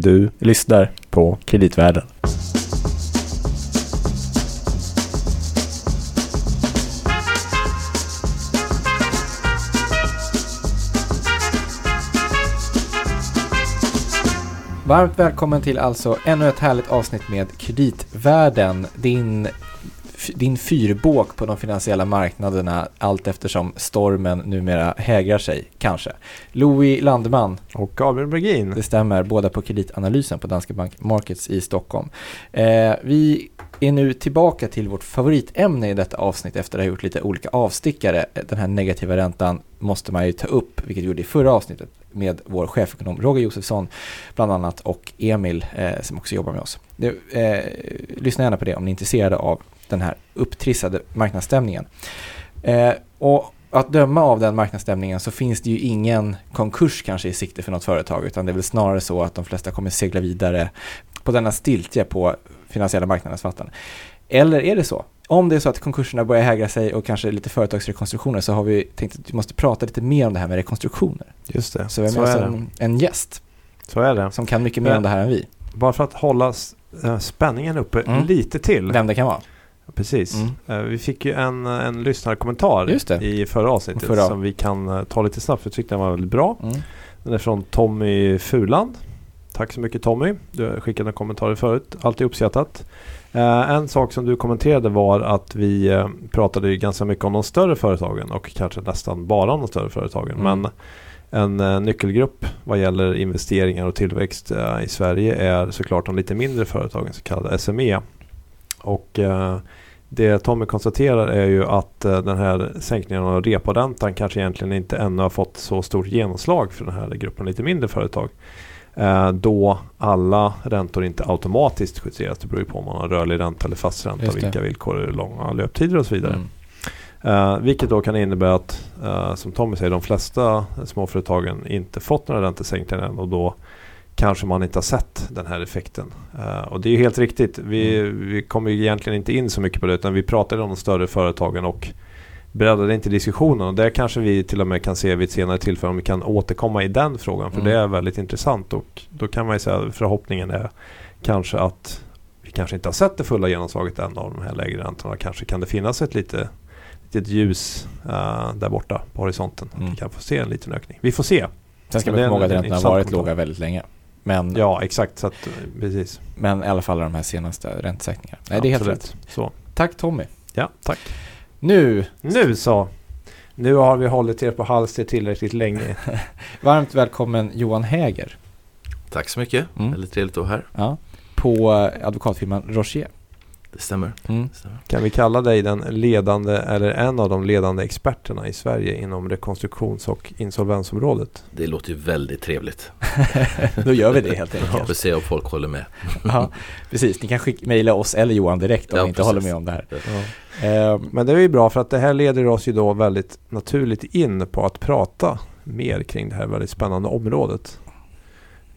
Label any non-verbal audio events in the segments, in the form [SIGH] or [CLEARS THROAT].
Du lyssnar på Kreditvärlden. Varmt välkommen till alltså ännu ett härligt avsnitt med Kreditvärlden. Din, din fyrbåk på de finansiella marknaderna allt eftersom stormen numera hägrar sig, kanske. Louis Landeman. Och Gabriel Bergin. Det stämmer, båda på kreditanalysen på Danske Bank Markets i Stockholm. Eh, vi är nu tillbaka till vårt favoritämne i detta avsnitt efter att ha gjort lite olika avstickare. Den här negativa räntan måste man ju ta upp, vilket vi gjorde i förra avsnittet med vår chefekonom Roger Josefsson bland annat och Emil eh, som också jobbar med oss. Det, eh, lyssna gärna på det om ni är intresserade av den här upptrissade marknadsstämningen. Eh, och att döma av den marknadsstämningen så finns det ju ingen konkurs kanske i sikte för något företag utan det är väl snarare så att de flesta kommer segla vidare på denna stiltje på finansiella marknadens vatten. Eller är det så? Om det är så att konkurserna börjar hägra sig och kanske lite företagsrekonstruktioner så har vi tänkt att vi måste prata lite mer om det här med rekonstruktioner. Just det, Så vi har med oss en, en gäst Så är det. som kan mycket mer om det här än vi. Bara för att hålla eh, spänningen uppe Mm. lite till. Vem det kan vara. Precis. Mm. Eh, Vi fick ju en, en lyssnarkommentar i förra avsnittet Förra. som vi kan eh, ta lite snabbt för jag tyckte den var väldigt bra. Mm. Den är från Tommy Fuland. Tack så mycket Tommy. Du har skickat en kommentar förut. Alltid uppskattat. Eh, en sak som du kommenterade var att vi eh, pratade ju ganska mycket om de större företagen och kanske nästan bara om de större företagen. Mm. Men en eh, nyckelgrupp vad gäller investeringar och tillväxt i Sverige är såklart de lite mindre företagen, så kallade SME. Och det Tommy konstaterar är ju att eh, den här sänkningen av reporäntan kanske egentligen inte ännu har fått så stort genomslag för den här gruppen lite mindre företag. Eh, då alla räntor inte automatiskt justeras. Det beror ju på om man har rörlig ränta eller fast ränta, vilka villkor långa löptider och så vidare. Mm. Eh, vilket då kan innebära att, eh, som Tommy säger, de flesta småföretagen inte fått några räntesänkningar än och då kanske man inte har sett den här effekten. Eh, och det är ju helt riktigt. Vi, vi kommer ju egentligen inte in så mycket på det utan vi pratade om de större företagen och breddade inte diskussionen. Och där kanske vi till och med kan se vid ett senare tillfälle om vi kan återkomma i den frågan. För Mm. det är väldigt intressant och då kan man ju säga att förhoppningen är kanske att vi kanske inte har sett det fulla genomslaget än av de här lägre räntorna. Kanske kan det finnas ett lite litet ljus eh, där borta på horisonten. Mm. Vi kan få se en liten ökning. Vi får se. Sen ska man komma ihåg att räntorna har varit låga väldigt länge. Men, Ja, exakt. Så att, precis. men i alla fall de här senaste räntesänkningarna. Nej, det är helt rätt. Så. Tack Tommy. Ja, tack. Nu, Nu så. Nu har vi hållit er på halster tillräckligt länge. [LAUGHS] varmt välkommen Johan Häger. Tack så mycket. Mm. Väldigt trevligt att vara här. Ja, på advokatfirman Rocher. Det stämmer. Mm. Det stämmer. Kan vi kalla dig den ledande eller en av de ledande experterna i Sverige inom rekonstruktions och insolvensområdet? Det låter ju väldigt trevligt. [LAUGHS] Då gör vi det helt [LAUGHS] Vi får enkelt. se om folk håller med. Ja, precis. Ni kan skicka, mejla oss eller Johan direkt om Ja, ni inte precis. håller med om det här. Ja. Eh, Men det är ju bra för att det här leder oss ju då väldigt naturligt in på att prata mer kring det här väldigt spännande området.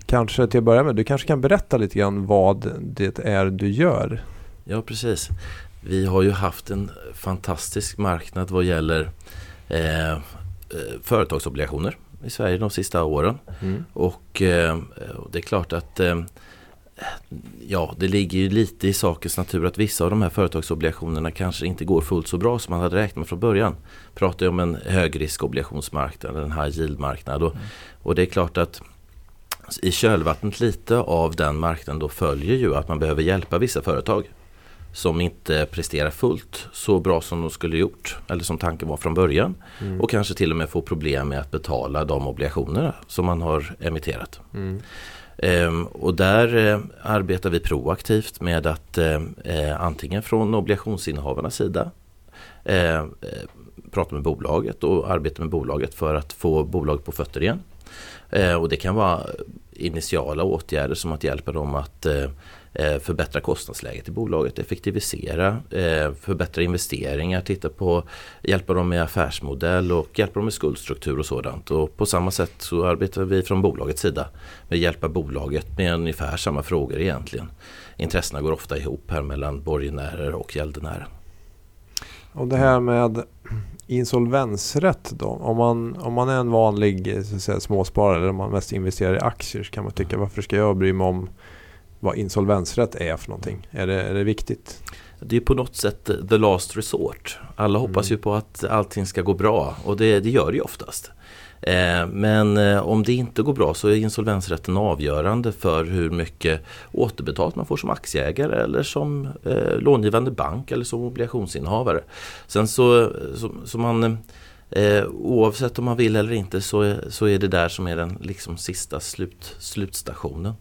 Kanske till att börja med, du kanske kan berätta lite grann vad det är du gör. Ja, precis. Vi har ju haft en fantastisk marknad vad gäller eh, eh, företagsobligationer i Sverige de sista åren. Mm. Och eh, det är klart att eh, ja, det ligger ju lite i sakens natur att vissa av de här företagsobligationerna kanske inte går fullt så bra som man hade räknat med från början. Pratar ju om en högriskobligationsmarknad, en high yield-marknad. Och, och det är klart att i kölvattnet lite av den marknaden då följer ju att man behöver hjälpa vissa företag som inte presterar fullt så bra som de skulle gjort eller som tanken var från början Mm. och kanske till och med få problem med att betala de obligationerna som man har emitterat. Mm. Ehm, och där eh, arbetar vi proaktivt med att eh, eh, antingen från obligationsinnehavarnas sida eh, eh, prata med bolaget och arbeta med bolaget för att få bolaget på fötter igen. Eh, och det kan vara initiala åtgärder som att hjälpa dem att förbättra kostnadsläget i bolaget, effektivisera, eh, förbättra investeringar, titta på, hjälpa dem med affärsmodell och hjälpa dem med skuldstruktur och sådant. Och på samma sätt så arbetar vi från bolagets sida med att hjälpa bolaget med ungefär samma frågor egentligen. Intressena går ofta ihop här mellan borgenärer och gäldenärer. Och det här med insolvensrätt då? Om man, om man är en vanlig så säga, småsparare eller om man mest investerar i aktier så kan man tycka varför ska jag bry mig om vad insolvensrätt är för någonting? Är det, är det viktigt? Det är på något sätt the last resort. Alla hoppas Mm. ju på att allting ska gå bra och det, det gör det ju oftast. Eh, men eh, om det inte går bra så är insolvensrätten avgörande för hur mycket återbetalt man får som aktieägare eller som eh, långivande bank eller som obligationsinnehavare. Sen så, så, så man eh, oavsett om man vill eller inte så, så är det där som är den liksom sista slut, slutstationen.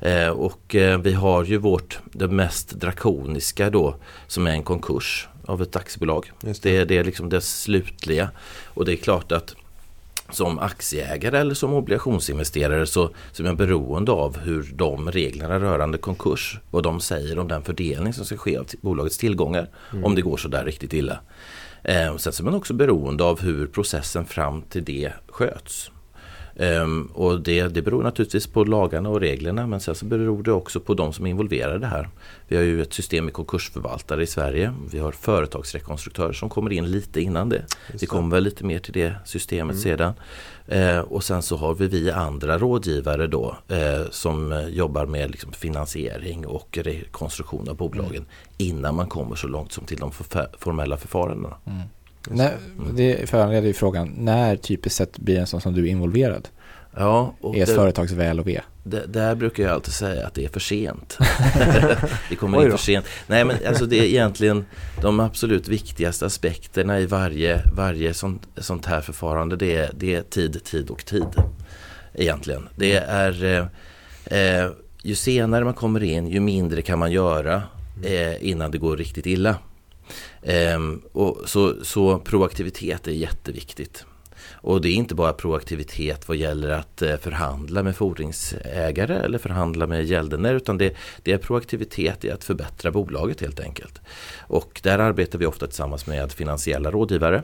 Eh, och eh, vi har ju vårt, det mest drakoniska då som är en konkurs av ett aktiebolag. Det, är- det är liksom det slutliga. Och det är klart att som aktieägare eller som obligationsinvesterare så, så är man beroende av hur de reglerna rörande konkurs, vad de säger om den fördelning som ska ske av bolagets tillgångar om det går så där riktigt illa. Eh, sen så är man också beroende av hur processen fram till det sköts. Ehm, och det, det beror naturligtvis på lagarna och reglerna men sen så beror det också på de som är involverade här. Vi har ju ett system med konkursförvaltare i Sverige. Vi har företagsrekonstruktörer som kommer in lite innan det. Vi kommer väl lite mer till det systemet sedan. Eh, och sen så har vi vi andra rådgivare då eh, som eh, jobbar med liksom, finansiering och rekonstruktion av bolagen innan man kommer så långt som till de formella förfarandena. När, det föranleder ju frågan, när typiskt sett blir en sån som du involverad Ja, och i ett det- företags väl och ve? Det, där brukar jag alltid säga att det är för sent. [LAUGHS] det kommer in för sent. Nej men alltså det är egentligen de absolut viktigaste aspekterna i varje, varje sånt, sånt här förfarande. Det är, det är tid, tid och tid. Egentligen. Det är eh, eh, ju senare man kommer in ju mindre kan man göra eh, innan det går riktigt illa. Ehm, och så, så proaktivitet är jätteviktigt. Och det är inte bara proaktivitet vad gäller att eh, förhandla med fordringsägare eller förhandla med gäldenär utan det, det är proaktivitet i att förbättra bolaget helt enkelt. Och där arbetar vi ofta tillsammans med finansiella rådgivare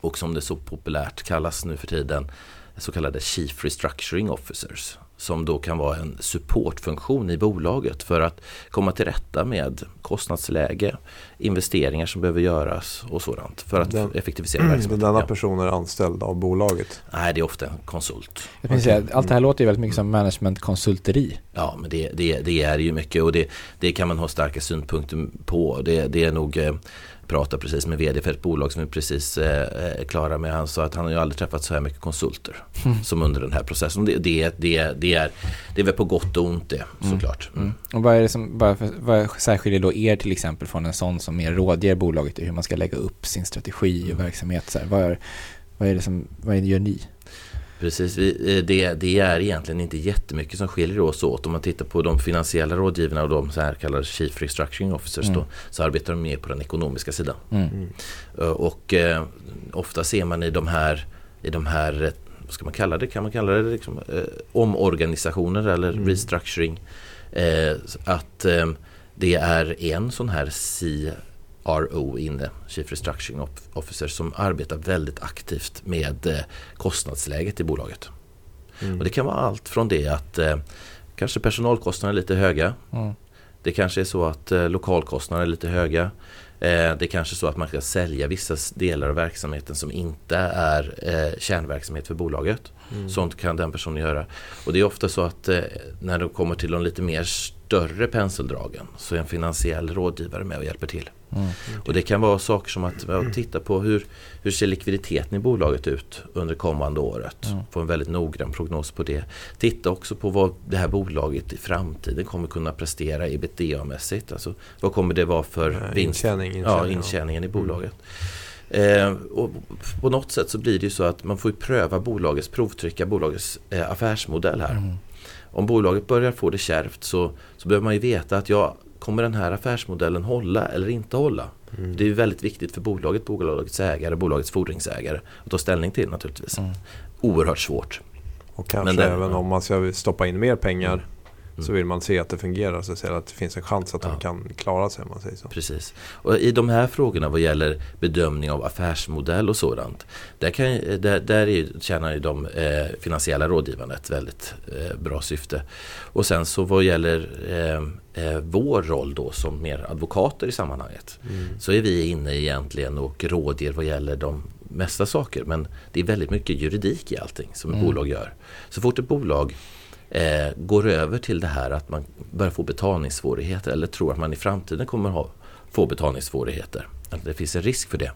och som det så populärt kallas nu för tiden så kallade Chief Restructuring Officers som då kan vara en supportfunktion i bolaget för att komma till rätta med kostnadsläge, investeringar som behöver göras och sådant för att Den- effektivisera Men verksamheten. [CLEARS THROAT] denna Ja. person är anställd av bolaget. Nej, det är ofta en konsult. Jag kan säga, allt det här låter ju väldigt mycket som managementkonsulteri. Ja, men det, det, det är ju mycket och det, det kan man ha starka synpunkter på. Det, det är nog, eh, prata precis med vd för ett bolag som vi precis eh, är klara med. Han sa att han har ju aldrig träffat så här mycket konsulter som under den här processen. Det, det, det, det, är, det är väl på gott och ont det såklart. Mm. Och vad är det som, för, vad särskiljer då er till exempel från en sån som mer rådger bolaget i hur man ska lägga upp sin strategi och verksamhet? Så här, vad, är, vad är det som, vad gör ni? Precis, eh, det, det är egentligen inte jättemycket som skiljer oss åt. Om man tittar på de finansiella rådgivarna och de så här kallade Chief Restructuring Officers då, så arbetar de mer på den ekonomiska sidan. Mm. Eh, Och eh, ofta ser man i de här, i de här eh, vad ska man kalla det? Kan man kalla det liksom, eh, omorganisationer eller restructuring? Eh, att eh, det är en sån här CRO inne, Chief Restructuring Off- Officer, som arbetar väldigt aktivt med eh, kostnadsläget i bolaget. Och det kan vara allt från det att eh, kanske personalkostnader är lite höga. Mm. Det kanske är så att eh, lokalkostnader är lite höga. Eh, det är kanske så att man ska sälja vissa delar av verksamheten som inte är eh, kärnverksamhet för bolaget. Sånt kan den personen göra. Och det är ofta så att när det kommer till de lite mer större penseldragen så är en finansiell rådgivare med och hjälper till. Mm. Och det kan vara saker som att ja, titta på hur, hur ser likviditeten i bolaget ut under kommande året. Mm. Få en väldigt noggrann prognos på det. Titta också på vad det här bolaget i framtiden kommer kunna prestera ebitda-mässigt. Alltså, vad kommer det vara för vinst? Intjäning, ja, intjäning, ja. intjäningen i bolaget. Eh, och på något sätt så blir det ju så att man får pröva bolagets, provtrycka bolagets eh, affärsmodell här. Mm. Om bolaget börjar få det kärvt så, så behöver man ju veta att ja, kommer den här affärsmodellen hålla eller inte hålla? Mm. Det är väldigt viktigt för bolaget, bolagets ägare, bolagets fordringsägare att ta ställning till naturligtvis. Mm. Oerhört svårt. Och kanske Men det- även om man ska stoppa in mer pengar så vill man se att det fungerar så att, det finns en chans att Ja. de kan klara sig om man säger så. Precis. Och I de här frågorna vad gäller bedömning av affärsmodell och sådant. Där, kan, där, där är, tjänar ju de eh, finansiella rådgivarna ett väldigt eh, bra syfte. Och sen så vad gäller eh, eh, vår roll då som mer advokater i sammanhanget. Mm. Så är vi inne egentligen och rådger vad gäller de mesta saker. Men det är väldigt mycket juridik i allting som ett Mm. bolag gör. Så fort ett bolag eh, går över till det här att man börjar få betalningssvårigheter eller tror att man i framtiden kommer ha, få betalningssvårigheter. Att det finns en risk för det.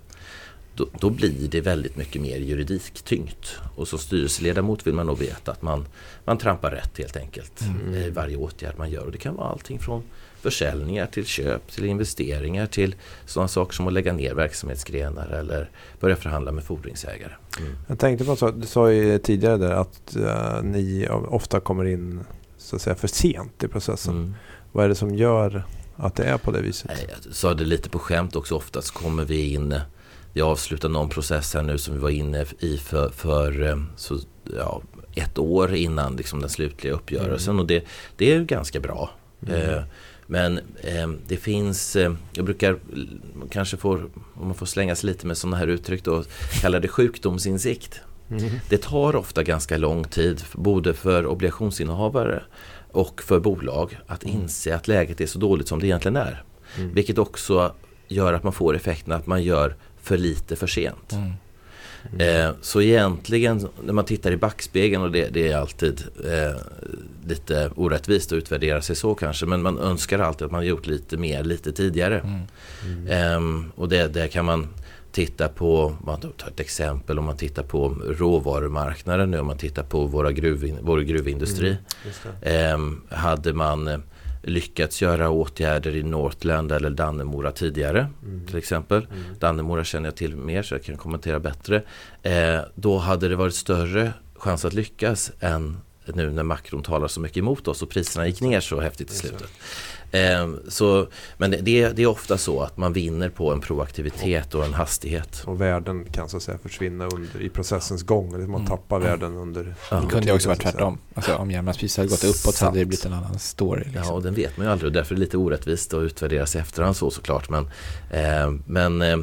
Då, då blir det väldigt mycket mer juridiktyngt. Och som styrelseledamot vill man nog veta att man, man trampar rätt helt enkelt Mm. i varje åtgärd man gör. Och det kan vara allting från försäljningar till köp, till investeringar, till sådana saker som att lägga ner verksamhetsgrenar eller börja förhandla med fordringsägare. Mm. Jag tänkte på sak, du sa ju tidigare där att eh, ni ofta kommer in så att säga för sent i processen. Mm. Vad är det som gör att det är på det viset? Jag sa det lite på skämt också. Oftast kommer vi in, vi avslutar någon process här nu som vi var inne i för, för eh, så, ja, ett år innan liksom, den slutliga uppgörelsen. Och det, det är ganska bra. Mm. Eh, men eh, det finns, eh, jag brukar kanske får, om man får slänga sig lite med sådana här uttryck då, kalla det sjukdomsinsikt. Mm. Det tar ofta ganska lång tid, både för obligationsinnehavare och för bolag att inse att läget är så dåligt som det egentligen är. Mm. Vilket också gör att man får effekten att man gör för lite för sent. Mm. Eh, så egentligen när man tittar i backspegeln och det, det är alltid eh, lite orättvist att utvärdera sig så kanske. Men man önskar alltid att man gjort lite mer lite tidigare. Mm. Mm. Ehm, och det, där kan man titta på, man tar ett exempel om man tittar på råvarumarknaden nu, om man tittar på våra gruvin, vår gruvindustri. Mm. Det. Ehm, hade man eh, lyckats göra åtgärder i Northland eller Dannemora tidigare Mm. till exempel. Mm. Dannemora känner jag till mer så jag kan kommentera bättre. Eh, då hade det varit större chans att lyckas än nu när makron talar så mycket emot oss och priserna gick ner så häftigt i slutet. Eh, så, men det, det är- ofta så att man vinner på en proaktivitet och en hastighet. Och värden kan så att säga försvinna under, i processens gång. Eller man Mm. tappar värden under... Ja. Det kunde ju också varit tvärtom. Alltså, om järnmalmspriset hade gått uppåt så hade det blivit en annan story. Liksom. Ja, och den vet man ju aldrig och därför är det lite orättvist att utvärdera sig i efterhand så såklart. Men, eh, men eh,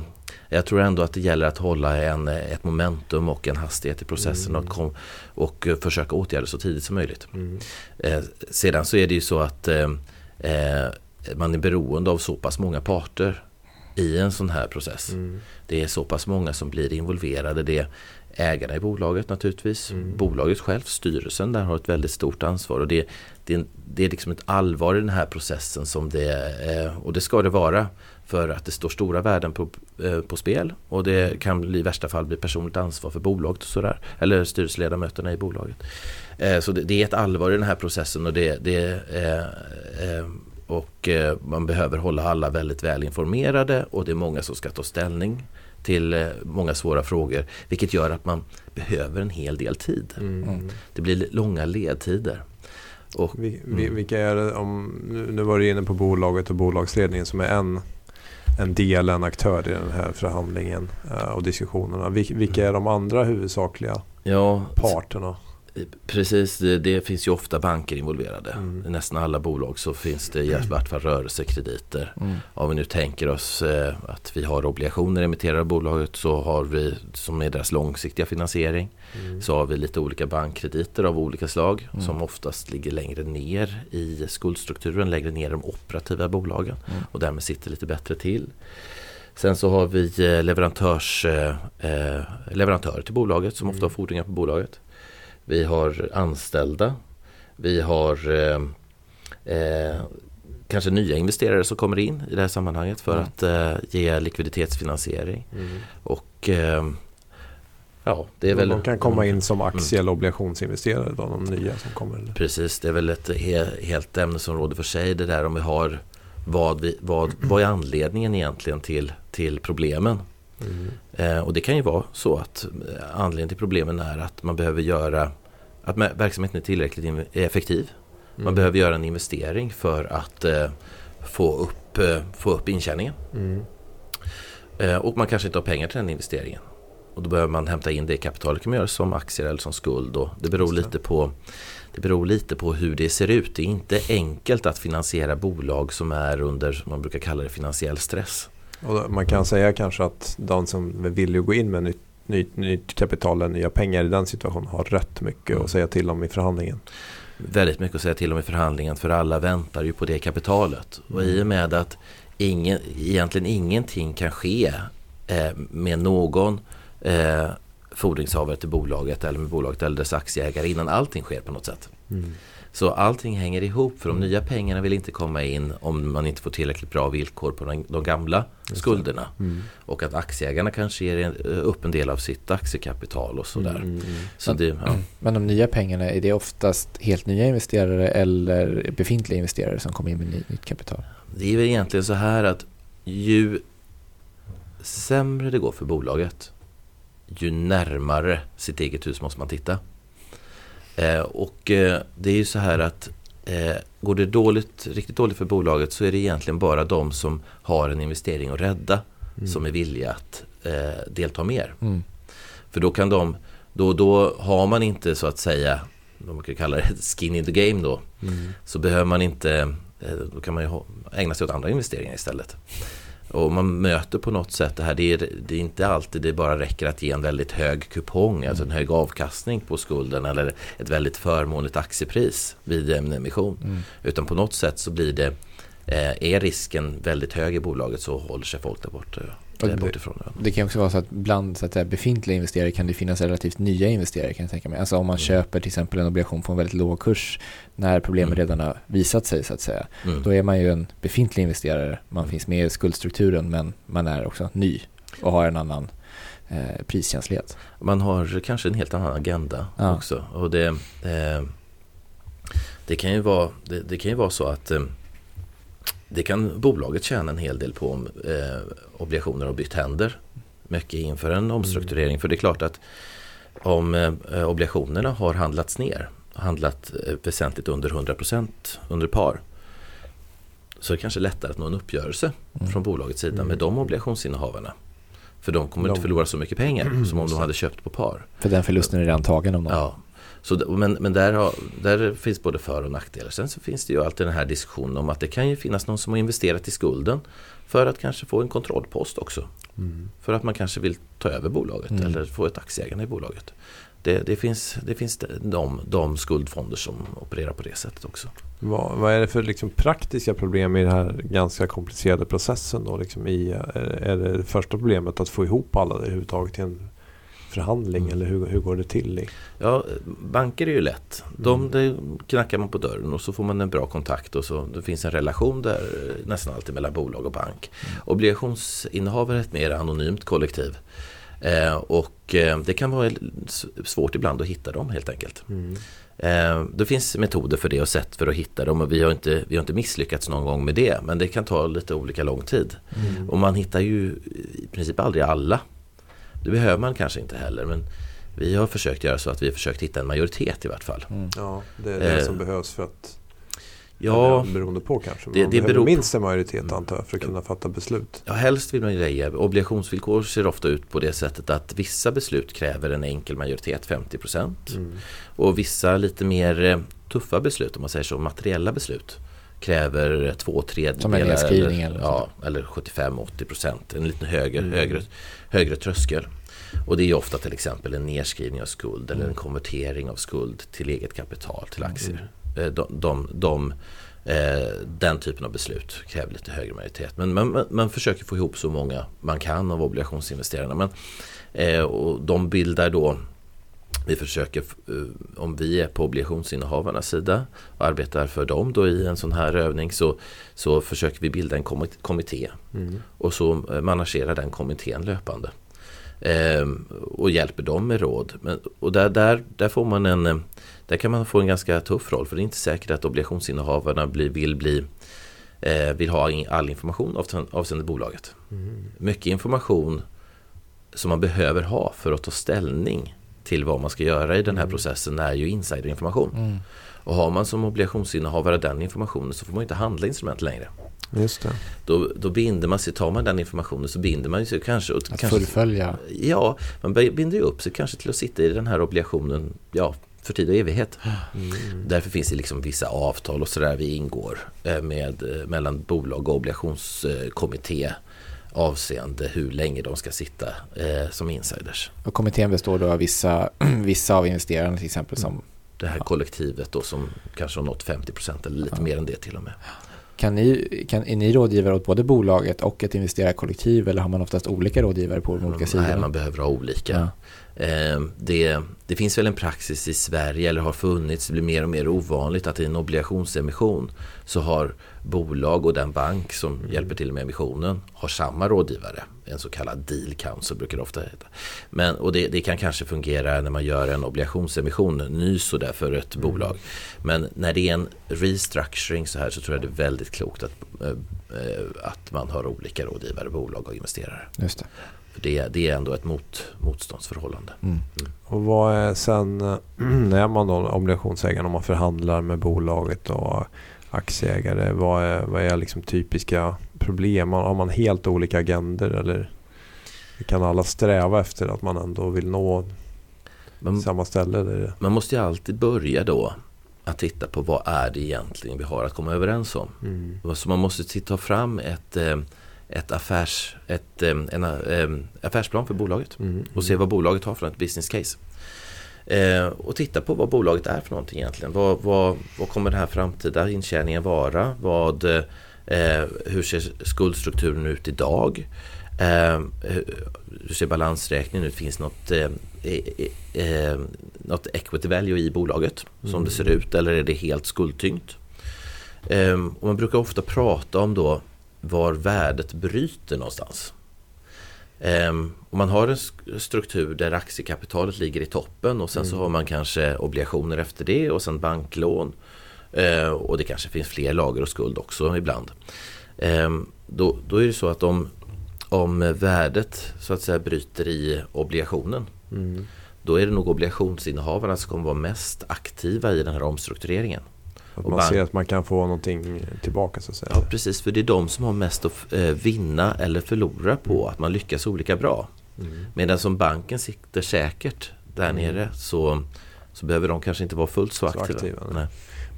jag tror ändå att det gäller att hålla en, ett momentum och en hastighet i processen Mm. och, kom, och eh, försöka åtgärda så tidigt som möjligt. Mm. Eh, sedan så är det ju så att eh, eh, man är beroende av så pass många parter i en sån här process. Mm. Det är så pass många som blir involverade. Det är ägarna i bolaget naturligtvis. Mm. Bolaget själv, styrelsen där har ett väldigt stort ansvar. Och det, det, är- det är liksom ett allvar i den här processen som det är. Och det ska det vara. För att det står stora värden på, eh, på spel. Och det kan bli, i värsta fall bli personligt ansvar för bolaget och sådär. Eller styrelseledamöterna i bolaget. Eh, så det, det är ett allvar i den här processen. Och det, det eh, eh, och eh, man behöver hålla alla väldigt väl informerade och det är många som ska ta ställning till eh, många svåra frågor. Vilket gör att man behöver en hel del tid. Mm. Det blir långa ledtider. Och, Vi, vi, Mm. vilka är det om, nu, nu var du inne på bolaget och bolagsledningen som är en, en del, en aktör i den här förhandlingen eh, och diskussionerna. Vil, vilka är de andra huvudsakliga ja, parterna? Precis. Det, det finns ju ofta banker involverade. Mm. I nästan alla bolag så finns det i vart fall rörelsekrediter. Mm. Om vi nu tänker oss eh, att vi har obligationer emitterade av bolaget så har vi som är deras långsiktiga finansiering. Mm. Så har vi lite olika bankkrediter av olika slag Mm. som oftast ligger längre ner i skuldstrukturen, längre ner i de operativa bolagen Mm. och därmed sitter lite bättre till. Sen så har vi eh, leverantörs, eh, eh, leverantörer till bolaget som ofta har Mm. fordringar på bolaget. Vi har anställda. Vi har eh, eh, kanske nya investerare som kommer in i det här sammanhanget för Mm. att eh, ge likviditetsfinansiering. Mm. Och eh, ja, det är väl... De kan komma in som aktie eller obligationsinvesterare då, de nya som kommer. Eller? Precis, det är väl ett he- helt ämnesområde för sig det där om vi har vad, vi, vad, vad är anledningen egentligen till, till problemen? Mm. Och det kan ju vara så att eh, anledningen till problemen är att man behöver göra att verksamheten är tillräckligt effektiv. Man Mm. behöver göra en investering för att eh, få, upp, få upp intjäningen. Mm. Och man kanske inte har pengar till den investeringen. och då behöver man hämta in det kapitalet. Kan man göra som aktier eller som skuld. Och det, beror lite på, det beror lite på hur det ser ut. Det är inte enkelt att finansiera bolag som är under, som man brukar kalla det, finansiell stress. Och man kan säga kanske att de som att gå in med nytt, nytt, nytt kapital eller nya pengar i den situationen har rätt mycket Mm. att säga till om i förhandlingen. väldigt mycket att säga till om i förhandlingen för alla väntar ju på det kapitalet. Och i och med att ingen, egentligen ingenting kan ske eh, med någon eh, fordringshavare till bolaget eller med bolaget eller dess aktieägare innan allting sker på något sätt. Så allting hänger ihop för de nya pengarna vill inte komma in om man inte får tillräckligt bra villkor på de, de gamla skulderna. Mm. Och att aktieägarna kanske ger en- upp en del av sitt aktiekapital och sådär. Mm, mm, mm. Så det, ja. [CLEARS THROAT] Men de nya pengarna, är det oftast helt nya investerare eller befintliga investerare som kommer in med ny, nytt kapital? Det är väl egentligen så här att ju sämre det går för bolaget ju närmare sitt eget hus måste man titta. Eh, och eh, det är ju så här att eh, går det dåligt, riktigt dåligt för bolaget så är det egentligen bara de som har en investering att rädda Mm. som är villiga att delta mer. Mm. För då kan de, då, då har man inte så att säga, vad man kan kalla det [LAUGHS] skin in the game då, Mm. så behöver man inte, då kan man ju ägna sig åt andra investeringar istället. Och man möter på något sätt det här, det är, det är inte alltid det bara räcker att ge en väldigt hög kupong, alltså en hög avkastning på skulden eller ett väldigt förmånligt aktiepris vid en emission. Mm. Utan på något sätt så blir det, eh, är risken väldigt hög i bolaget så håller sig folk där bort, Och där bortifrån. Ja. Det kan också vara så att bland så att säga, befintliga investerare kan det finnas relativt nya investerare kan jag tänka mig. Alltså om man Mm. köper till exempel en obligation på en väldigt låg kurs när problemet Mm. redan har visat sig så att säga. Mm. Då är man ju en befintlig investerare. Man finns med i skuldstrukturen men man är också ny och har en annan eh, priskänslighet. Man har kanske en helt annan agenda Ja. också. Och det, eh, det, kan ju vara, det, det kan ju vara så att eh, det kan bolaget tjäna en hel del på om eh, obligationer har bytt händer. Mycket inför en omstrukturering. För det är klart att om eh, obligationerna har handlats ner, handlat eh, väsentligt under 100% under par. Så är det kanske lättare att nå en uppgörelse Mm. från bolagets sida Mm. med de obligationsinnehavarna. För de kommer De- inte förlora så mycket pengar som om de hade köpt på par. För den förlusten är redan tagen om någon. Ja. Så, men men där, har, där finns både för och nackdelar. Sen så finns det ju alltid den här diskussionen om att det kan ju finnas någon som har investerat i skulden för att kanske få en kontrollpost också. Mm. För att man kanske vill ta över bolaget Mm. eller få ett aktieägande i bolaget. Det, det finns, det finns de, de skuldfonder som opererar på det sättet också. Vad, vad är det för liksom praktiska problem i den här ganska komplicerade processen? Då, liksom i, är, är det första problemet att få ihop alla överhuvudtaget i en förhandling? Mm. Eller hur, hur går det till? I? Ja, banker är ju lätt. De, Mm. knackar man på dörren och så får man en bra kontakt och så det finns en relation där eh, nästan alltid mellan bolag och bank. Obligationsinnehavare är ett mer anonymt kollektiv. Eh, och eh, det kan vara svårt ibland att hitta dem helt enkelt. Eh, det finns metoder för det och sätt för att hitta dem och vi har, inte, vi har inte misslyckats någon gång med det. Men det kan ta lite olika lång tid. Mm. Och man hittar ju i princip aldrig alla. Det behöver man kanske inte heller men vi har försökt göra så att vi har försökt hitta en majoritet i vart fall. Mm. Ja, det är det Eh, som behövs för att Ja, beroende på kanske. Det- man det behöver beror minst en majoritet antar jag för att kunna fatta beslut. ja, helst vill man ju lägga obligationsvillkor ser ofta ut på det sättet att vissa beslut kräver en enkel majoritet, 50 procent. Mm. Och vissa lite mer eh, tuffa beslut, om man säger så, materiella beslut kräver två tredjedelar. Som en nedskrivning eller, eller ja, eller 75-80 procent. En lite högre, Mm. högre, högre tröskel. Och det är ofta till exempel en nedskrivning av skuld eller en konvertering av skuld till eget kapital, till aktier. Eh, De, de, de, eh, den typen av beslut kräver lite högre majoritet. Men man, man, man försöker få ihop så många man kan av obligationsinvesterarna. Men, eh, och de bildar då vi försöker, eh, om vi är på obligationsinnehavarnas sida och arbetar för dem då i en sån här övning så, så försöker vi bilda en kommitté Mm. och så eh, managerar den kommittén löpande. Ehm, och hjälper dem med råd. Men, och där, där, där, får man en, eh, där kan man få en ganska tuff roll för det är inte säkert att obligationsinnehavarna blir, vill, bli, eh, vill ha all information avseende bolaget. Mm. Mycket information som man behöver ha för att ta ställning till vad man ska göra i den här Mm. processen är ju insiderinformation. Mm. Och har man som obligationsinnehavare den informationen så får man ju inte handla instrument längre. Just det. Då, då binder man sig, tar man den informationen så binder man sig kanske... Och Att kanske fullfölja. Ja, man binder ju upp sig kanske till att sitta i den här obligationen ja, för tid och evighet. [GASPS] Mm. Därför finns det liksom vissa avtal och sådär vi ingår eh, med, eh, mellan bolag och obligationskommitté avseende hur länge de ska sitta eh, som insiders. Och kommittén består då av vissa, [CLEARS THROAT] vissa av investerarna till exempel som Det här kollektivet då som kanske har nått 50% eller lite Ja. mer än det till och med. Kan ni, kan, är ni rådgivare åt både bolaget och ett investerarkollektiv eller har man oftast olika rådgivare på de olika Nej, sidorna? man behöver ha olika. Ja. Eh, det, det finns väl en praxis i Sverige, eller har funnits, det blir mer och mer ovanligt att i en obligationsemission så har bolag och den bank som hjälper till med emissionen har samma rådgivare. En så kallad deal council brukar det ofta heta. Men, och det, det kan kanske fungera när man gör en obligationsemission, ny sådär för ett bolag. Men när det är en restructuring så här så tror jag det är väldigt klokt att, eh, eh, att man har olika rådgivare, bolag och investerare. Just det. För det, det är ändå ett mot, motståndsförhållande. Mm. Och vad är sen [CLEARS THROAT] när man då obligationsägare om man förhandlar med bolaget och aktieägare? Vad är, vad är liksom typiska problem? Har man helt olika agender eller kan alla sträva efter att man ändå vill nå Man, samma ställe? Eller? man måste ju alltid börja då att titta på vad är det egentligen vi har att komma överens om. Mm. Så man måste ta fram ett, eh, ett affärs, ett, en eh, affärsplan för bolaget Mm. och se vad bolaget har för ett business case. Eh, och titta på vad bolaget är för någonting egentligen. Vad, vad, vad kommer den här framtida intjäningen vara? Vad, eh, hur ser skuldstrukturen ut idag? Eh, hur ser balansräkningen ut? Finns något, eh, något equity value i bolaget som Mm. det ser ut eller är det helt skuldtyngt? Och man brukar ofta prata om då var värdet bryter någonstans. Ehm, om man har en struktur där aktiekapitalet ligger i toppen och sen så Mm. har man kanske obligationer efter det och sen banklån. Eh, och det kanske finns fler lager och skuld också ibland. Ehm, då, då är det så att om, om värdet så att säga bryter i obligationen Mm. då är det nog obligationsinnehavarna som kommer vara mest aktiva i den här omstruktureringen. Att man bank- ser att man kan få någonting tillbaka så att säga. Ja precis, för det är de som har mest att eh, vinna eller förlora på att man lyckas olika bra. Mm. Medan som banken sitter säkert där Mm. nere så, så behöver de kanske inte vara fullt så Så aktiva. aktiva, nej.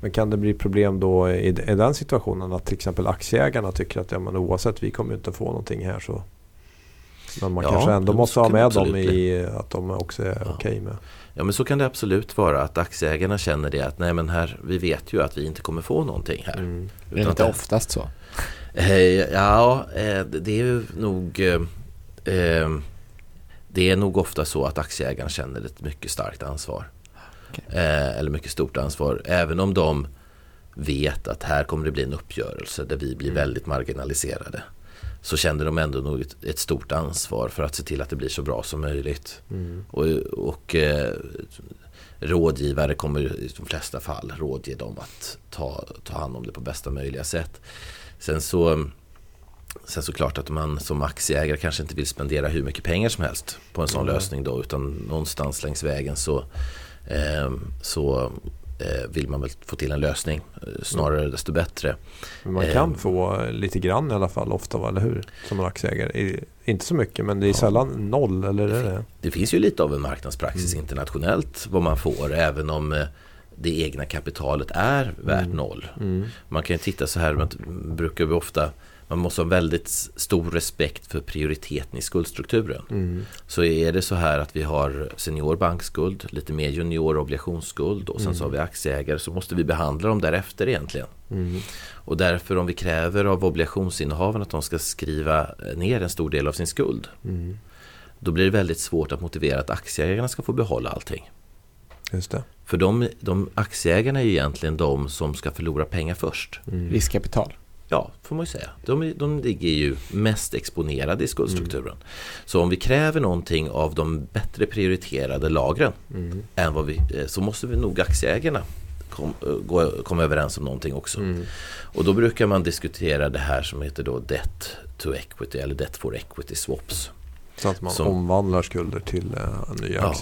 Men kan det bli problem då i, i den situationen att till exempel aktieägarna tycker att ja, men oavsett vi kommer inte få någonting här så men man Ja, kanske ändå måste ha med dem i att de också är Ja. okej med. Ja men så kan det absolut vara att aktieägarna känner det att nej men här, vi vet ju att vi inte kommer få någonting här. Mm. Det är Utan inte oftast så. Eh, ja, eh, det det är nog eh, Det är nog ofta så att aktieägarna känner ett mycket starkt ansvar. Eh, eller mycket stort ansvar. Även om de vet att här kommer det bli en uppgörelse där vi blir Mm. väldigt marginaliserade. Så känner de ändå nog ett, ett stort ansvar för att se till att det blir så bra som möjligt. Mm. Och, och eh, rådgivare kommer i de flesta fall rådge dem att ta, ta hand om det på bästa möjliga sätt. Sen så Sen så klart att man som aktieägare kanske inte vill spendera hur mycket pengar som helst på en sån Mm. lösning då utan någonstans längs vägen så, eh, så vill man väl få till en lösning. Eh, Snarare desto bättre. Men man kan Eh. få lite grann i alla fall ofta, eller hur? Som en aktieägare. Inte så mycket men det är Ja. sällan noll, eller är det? Det finns ju lite av en marknadspraxis Mm. internationellt vad man får även om eh, det egna kapitalet är värt Mm. noll. Mm. Man kan ju titta så här, man brukar vi ofta man måste ha väldigt stor respekt för prioriteten i skuldstrukturen. Mm. Så är det så här att vi har senior bankskuld, lite mer junior obligationsskuld och sen så har Mm. vi aktieägare så måste vi behandla dem därefter egentligen. Mm. Och därför om vi kräver av obligationsinnehavarna att de ska skriva ner en stor del av sin skuld Mm. då blir det väldigt svårt att motivera att aktieägarna ska få behålla allting. Just det. För de, de aktieägarna är ju egentligen de som ska förlora pengar först. Mm. Riskkapital. Ja, får man ju säga. De, de ligger ju mest exponerade i skuldstrukturen. Så om vi kräver någonting av de bättre prioriterade lagren Mm. än vad vi, eh, så måste vi nog aktieägarna kom, eh, gå, komma överens om någonting också. Mm. Och då brukar man diskutera det här som heter då debt to equity eller debt for equity swaps. Så att man Som- omvandlar skulder till uh, nya Ja.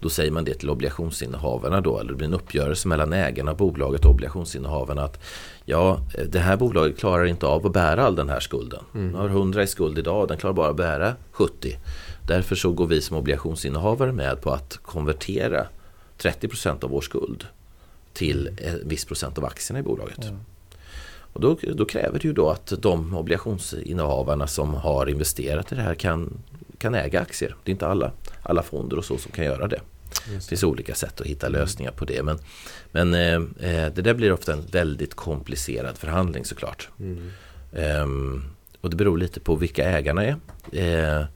Då säger man det till obligationsinnehavarna då, eller det blir en uppgörelse mellan ägarna av bolaget och obligationsinnehavarna att ja, det här bolaget klarar inte av att bära all den här skulden. Mm. Den har 100 i skuld idag, den klarar bara att bära 70. Därför så går vi som obligationsinnehavare med på att konvertera 30% av vår skuld till en viss procent av aktierna i bolaget. Mm. Och då, då, kräver det ju då att de obligationsinnehavarna som har investerat i det här kan, kan äga aktier. Det är inte alla, alla fonder och så som kan göra det. Det finns olika sätt att hitta mm. lösningar på det. Men, men eh, eh, det där blir ofta en väldigt komplicerad förhandling såklart. Mm. Um, och det beror lite på vilka ägarna är. Eh,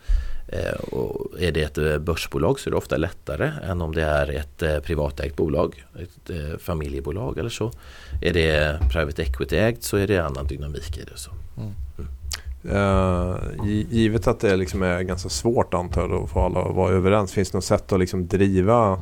Eh, och är det ett eh, börsbolag så är det ofta lättare än om det är ett eh, privatägt bolag, ett familjebolag eller så. Är det private equity-ägt så är det annan dynamik i det. Så. Mm. Uh, givet att det liksom är ganska svårt antar jag att få alla att vara överens. Finns det något sätt att liksom driva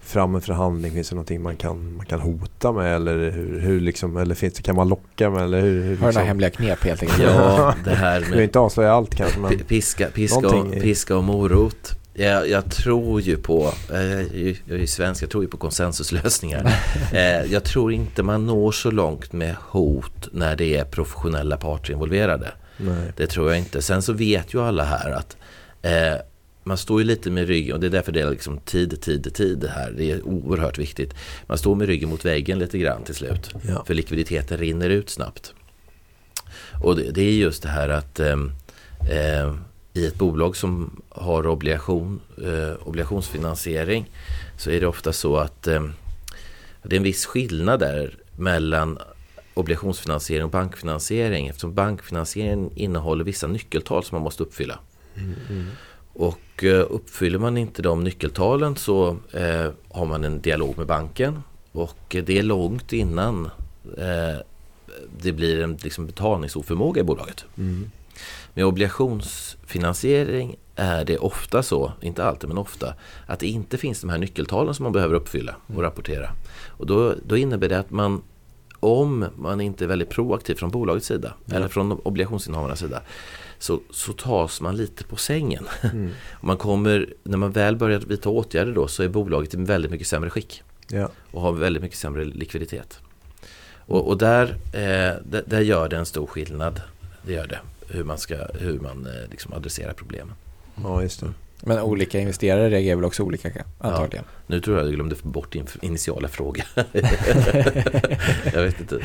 fram en förhandling? Finns det någonting man kan, man kan hota med? Eller, hur, hur liksom, eller finns det, kan man locka med? Eller hur, hur, liksom? Har några hemliga knep helt enkelt? Ja, [LAUGHS] det här med... Du inte avslöja allt kanske. Men piska, piska, och, piska och morot. Jag, jag, tror ju på, jag är ju svensk, jag tror ju på konsensuslösningar. [LAUGHS] Eh, jag tror inte man når så långt med hot när det är professionella parter involverade. Nej. Det tror jag inte. Sen så vet ju alla här att eh, man står ju lite med ryggen och det är därför det är liksom tid, tid, tid här. Det är oerhört viktigt. Man står med ryggen mot väggen lite grann till slut. Ja. För likviditeten rinner ut snabbt. Och det, det är just det här att eh, eh, i ett bolag som har obligation, eh, obligationsfinansiering så är det ofta så att eh, det är en viss skillnad där mellan obligationsfinansiering och bankfinansiering eftersom bankfinansiering innehåller vissa nyckeltal som man måste uppfylla. Mm. Och eh, uppfyller man inte de nyckeltalen så eh, har man en dialog med banken och eh, det är långt innan eh, det blir en liksom, betalningsoförmåga i bolaget. Mm. Med obligationsfinansiering är det ofta så, inte alltid men ofta, att det inte finns de här nyckeltalen som man behöver uppfylla och rapportera. Och då, då innebär det att man om man inte är väldigt proaktiv från bolagets sida mm. eller från obligationsinnehavarnas sida så, så tas man lite på sängen. Mm. [LAUGHS] man kommer, när man väl börjar vidta åtgärder då så är bolaget i väldigt mycket sämre skick. Ja. Och har väldigt mycket sämre likviditet. Och, och där, eh, där, gör det en stor skillnad. Det gör det. Hur man, ska, hur man eh, liksom adresserar problemen. Ja, just det. Men olika investerare reagerar väl också olika antagligen? Ja, nu tror jag att jag glömde bort din initiala fråga. [LAUGHS] jag vet inte.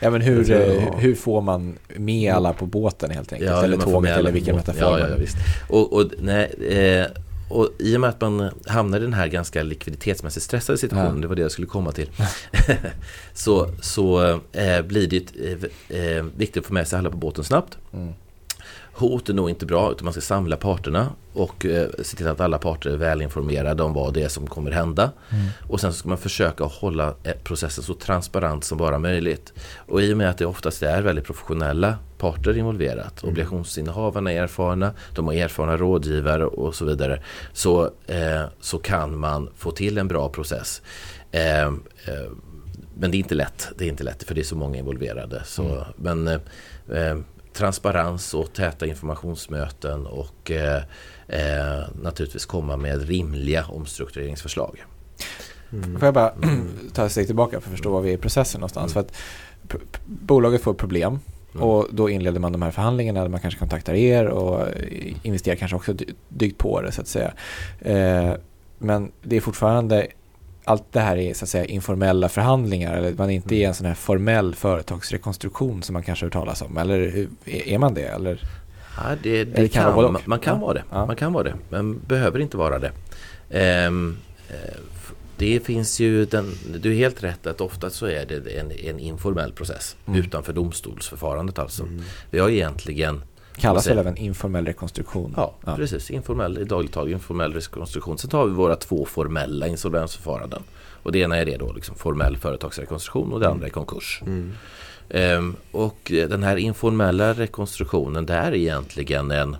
Ja, men hur, jag, hur får man med alla på båten helt enkelt? Ja, eller tåget eller vilken metafor? Ja, ja, visst. Och, och, nej, eh, och i och med att man hamnar i den här ganska likviditetsmässigt stressade situationen, ja. det var det jag skulle komma till, [LAUGHS] så, så eh, blir det eh, eh, viktigt att få med sig alla på båten snabbt. Mm. Hot är nog inte bra utan man ska samla parterna och eh, se till att alla parter är välinformerade om vad det är som kommer hända. Mm. Och sen ska man försöka hålla eh, processen så transparent som bara möjligt. Och i och med att det oftast är väldigt professionella parter involverat, mm. obligationsinnehavarna är erfarna, de har erfarna rådgivare och så vidare, så, eh, så kan man få till en bra process. Eh, eh, men det är inte lätt, det är inte lätt för det är så många involverade. Så, mm. Men eh, transparens och täta informationsmöten och eh, eh, naturligtvis komma med rimliga omstruktureringsförslag. Mm. Får jag bara ta ett steg tillbaka för att förstå var vi är i processen någonstans. Mm. För att bolaget får problem mm. och då inleder man de här förhandlingarna där man kanske kontaktar er och investerar kanske också dyggt på det så att säga. Eh, men det är fortfarande allt det här är så att säga informella förhandlingar eller man är inte mm. i en sån här formell företagsrekonstruktion som man kanske har hört talas om eller är man det? Eller? Ja, det, det kan, man, man, kan vara det. Ja. Man kan vara det, men behöver inte vara det. Um, det finns ju, den, du är helt rätt att ofta så är det en, en informell process mm. utanför domstolsförfarandet alltså. Mm. Vi har egentligen Kallas väl även informell rekonstruktion? Ja, ja, precis. Informell, i dagligt tal informell rekonstruktion. Sen tar vi våra två formella insolvensförfaranden. Och det ena är det då liksom formell företagsrekonstruktion och det andra är konkurs. Mm. Um, och den här informella rekonstruktionen det är egentligen en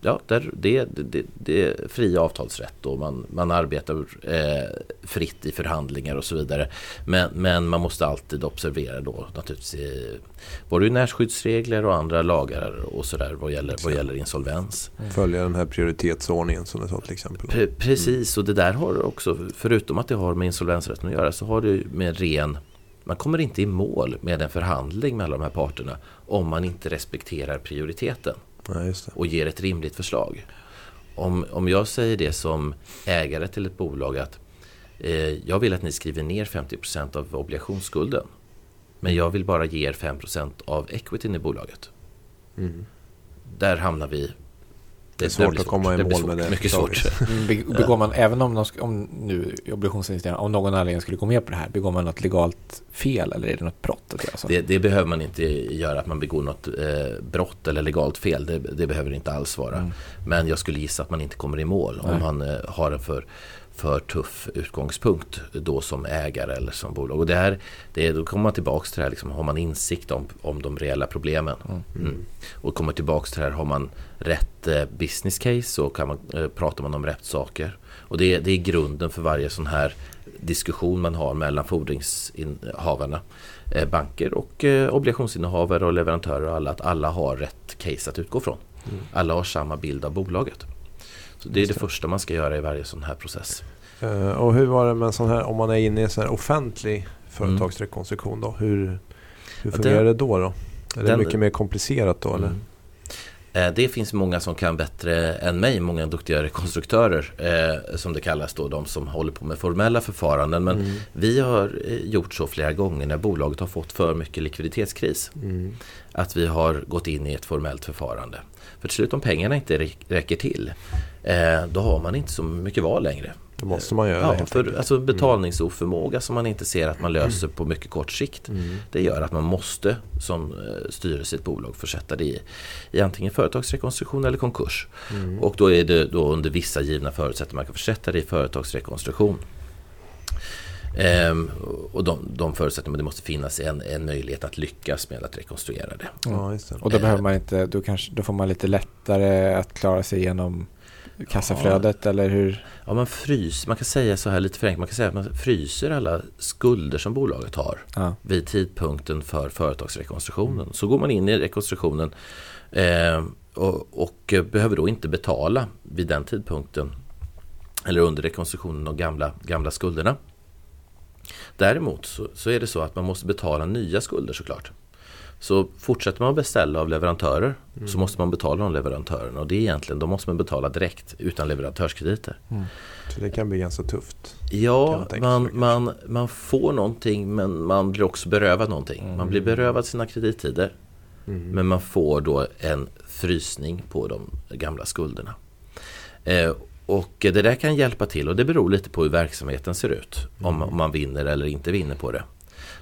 ja, där, det, det, det är fri avtalsrätt och man, man arbetar eh, fritt i förhandlingar och så vidare. Men, men man måste alltid observera då naturligtvis både närskyddsregler och andra lagar och sådär vad gäller, vad gäller insolvens. Mm. Följa den här prioritetsordningen som du sa till exempel. Pre precis, och det där har också, förutom att det har med insolvensrätten att göra, så har det med ren man kommer inte i mål med en förhandling mellan de här parterna om man inte respekterar prioriteten ja, och ger ett rimligt förslag. Om, om jag säger det som ägare till ett bolag att eh, jag vill att ni skriver ner 50% av obligationsskulden men jag vill bara ge er 5% av equityn i bolaget. Mm. Där hamnar vi det är svårt att komma i mål med det. Mycket svårt. Mm, begår man, även om, om nu obligationsinvesterarna av någon anledning skulle gå med på det här, begår man något legalt fel eller är det något brott att göra så? Det, det behöver man inte göra, att man begår något eh, brott eller legalt fel. Det, det, behöver det inte alls vara. Mm. Men jag skulle gissa att man inte kommer i mål Nej. om man eh, har en för för tuff utgångspunkt då som ägare eller som bolag. Och det här, det, då kommer man tillbaka till det här, liksom, har man insikt om, om de reella problemen. Mm. Mm. Och kommer tillbaka till det här, har man rätt eh, business case så kan man, eh, pratar man om rätt saker. Och det, det är grunden för varje sån här diskussion man har mellan fordringsinnehavarna. Eh, banker och eh, obligationsinnehavare och leverantörer och alla, att alla har rätt case att utgå från. Mm. Alla har samma bild av bolaget. Så det är det, det första man ska göra i varje sån här process. Uh, och hur var det med sån här, om man är inne i en sån här offentlig företagsrekonstruktion då? Hur, hur fungerar den, det då? då? Är det mycket mer komplicerat då? Mm. Eller? Eh, det finns många som kan bättre än mig, många duktiga rekonstruktörer eh, som det kallas då, de som håller på med formella förfaranden. Men mm. vi har eh, gjort så flera gånger när bolaget har fått för mycket likviditetskris. Mm. Att vi har gått in i ett formellt förfarande. För till slut om pengarna inte räcker till, då har man inte så mycket val längre. Då måste man göra ja, det. För, alltså mm. betalningsoförmåga som man inte ser att man löser mm. på mycket kort sikt. Mm. Det gör att man måste som eh, styrelse i ett bolag försätta det i, i antingen företagsrekonstruktion eller konkurs. Mm. Och då är det då under vissa givna förutsättningar man kan försätta det i företagsrekonstruktion. Ehm, och de, de förutsättningarna, det måste finnas en, en möjlighet att lyckas med att rekonstruera det. Ja, det. Och då ehm. behöver man inte, då, kanske, då får man lite lättare att klara sig igenom kassaflödet ja. eller hur? Ja, man fryser, man kan säga så här lite förenklat, man kan säga att man fryser alla skulder som bolaget har ja. vid tidpunkten för företagsrekonstruktionen. Så går man in i rekonstruktionen eh, och, och, behöver då inte betala vid den tidpunkten eller under rekonstruktionen de gamla, gamla skulderna. Däremot så, så, är det så att man måste betala nya skulder såklart. Så fortsätter man beställa av leverantörer mm. så måste man betala de leverantörerna och det är egentligen, då måste man betala direkt utan leverantörskrediter. Mm. Så det kan bli ganska tufft? Ja, man, man, man, får någonting men man blir också berövad någonting. Mm. Man blir berövad sina kredittider mm. men man får då en frysning på de gamla skulderna. Eh, och det där kan hjälpa till och det beror lite på hur verksamheten ser ut. Om, mm. om man vinner eller inte vinner på det.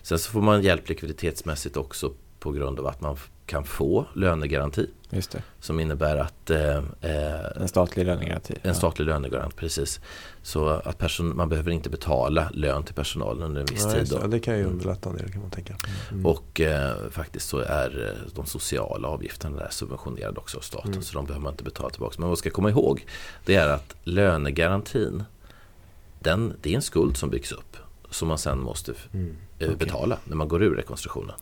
Sen så får man hjälp likviditetsmässigt också på grund av att man kan få lönegaranti. Just det. Som innebär att... Eh, eh en statlig lönegaranti. En statlig lönegaranti, precis. Så att person, man behöver inte betala lön till personalen under en viss Nej, tid. Så, det kan ju underlätta en del kan man tänka. Mm. Och eh, faktiskt så är eh, de sociala avgifterna där subventionerade också av staten. Mm. Så de behöver man inte betala tillbaka. Men vad man ska komma ihåg det är att lönegarantin den, det är en skuld som byggs upp. Som man sen måste mm. Eh, okay. betala när man går ur rekonstruktionen.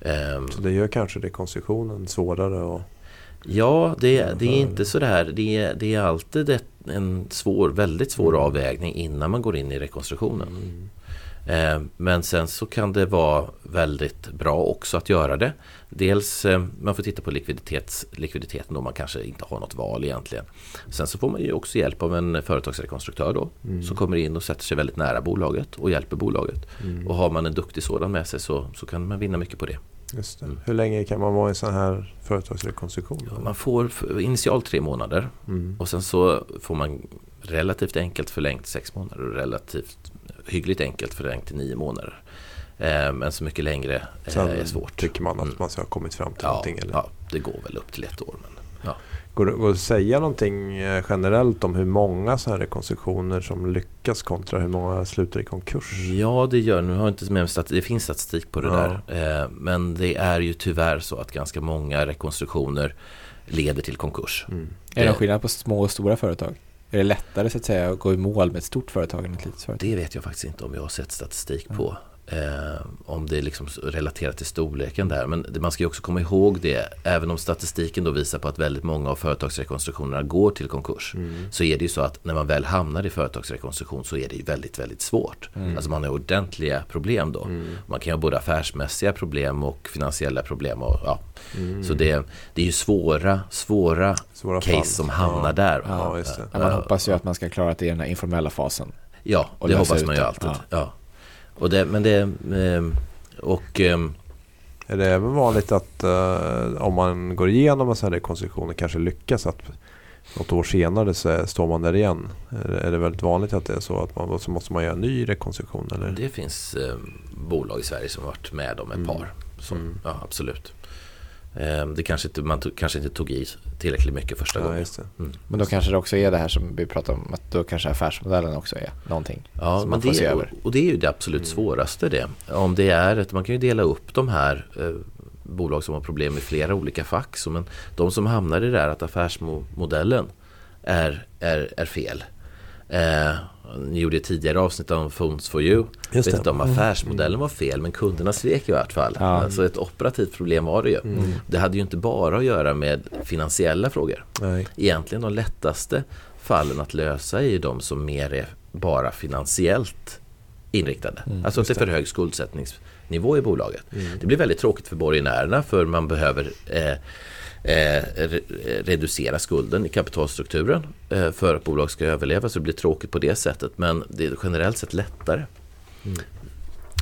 Um, så det gör kanske rekonstruktionen svårare? Och ja, det, det är inte sådär. Det det är alltid en svår, väldigt svår mm. avvägning innan man går in i rekonstruktionen. Mm. Ehm, men sen så kan det vara väldigt bra också att göra det. Dels ehm, man får titta på likviditets, likviditeten då man kanske inte har något val egentligen. Sen så får man ju också hjälp av en företagsrekonstruktör då mm. som kommer in och sätter sig väldigt nära bolaget och hjälper bolaget. Mm. Och har man en duktig sådan med sig så, så kan man vinna mycket på det. Det. Mm. Hur länge kan man vara i en sån här företagsrekonstruktion? Ja, man får initialt tre månader mm. och sen så får man relativt enkelt förlängt sex månader och relativt hyggligt enkelt förlängt till nio månader. Eh, men så mycket längre eh, är svårt. tycker man att mm. man ska ha kommit fram till ja, någonting? Eller? Ja, det går väl upp till ett år. Men, Ja. Går, det, går det att säga någonting eh, generellt om hur många sådana här rekonstruktioner som lyckas kontra hur många slutar i konkurs? Ja, det gör Nu har jag inte med mig statistik. Det finns statistik på det Ja. där. Men det är ju tyvärr så att ganska många rekonstruktioner leder till konkurs. Mm. Är det Det- någon skillnad på små och stora företag? Är det lättare så att säga att gå i mål med ett stort företag än ett litet företag? Det vet jag faktiskt inte om jag har sett statistik på. Eh, om det är liksom relaterat till storleken där. Men man ska ju också komma ihåg det. Även om statistiken då visar på att väldigt många av företagsrekonstruktionerna går till konkurs. Mm. Så är det ju så att när man väl hamnar i företagsrekonstruktion så är det ju väldigt, väldigt svårt. Mm. Alltså man har ordentliga problem då. Mm. Man kan ha både affärsmässiga problem och finansiella problem. Och, ja. Mm. Så det, det är ju svåra, svåra Svåra case fall. som hamnar ja. där. Ja, just det. Ja, man hoppas ju att man ska klara det i den här informella fasen. Ja, Och det hoppas man ju alltid. Ja. Och det, men det, ehm, och ehm, Är det även vanligt att eh, om man går igenom en sån här rekonstruktion och kanske lyckas att något år senare så står man där igen? Är det, väldigt vanligt att det är så att man så måste man göra en ny rekonstruktion? Eller? det finns ehm, bolag i Sverige som varit med om ett Mm. par. Som, Mm. Ja, absolut. Ehm, det kanske inte, man tog, kanske inte tog i tillräckligt mycket första Ja, gången. just det. Mm. Men då kanske det också är det här som vi pratade om, att då kanske affärsmodellen också är någonting. Ja, som men man får se det, och, över. och det är ju det absolut Mm. svåraste det. Om det är ett, man kan ju dela upp de här eh, bolag som har problem i flera olika fack. Så, men de som hamnar i det där att affärsmodellen är, är, är fel. Eh, ni gjorde ett tidigare avsnitt om Phones for you. Just vet det. inte om affärsmodellen var fel men kunderna svek i vart fall. Ja. Alltså ett operativt problem var det ju. Mm. Det hade ju inte bara att göra med finansiella frågor. Nej. Egentligen de lättaste fallen att lösa är ju de som mer är bara finansiellt inriktade. Mm, alltså är för hög skuldsättningsnivå i bolaget. Mm. Det blir väldigt tråkigt för borgenärerna för man behöver eh, eh, re- reducera skulden i kapitalstrukturen eh, för att bolag ska överleva. Så det blir tråkigt på det sättet. Men det är generellt sett lättare.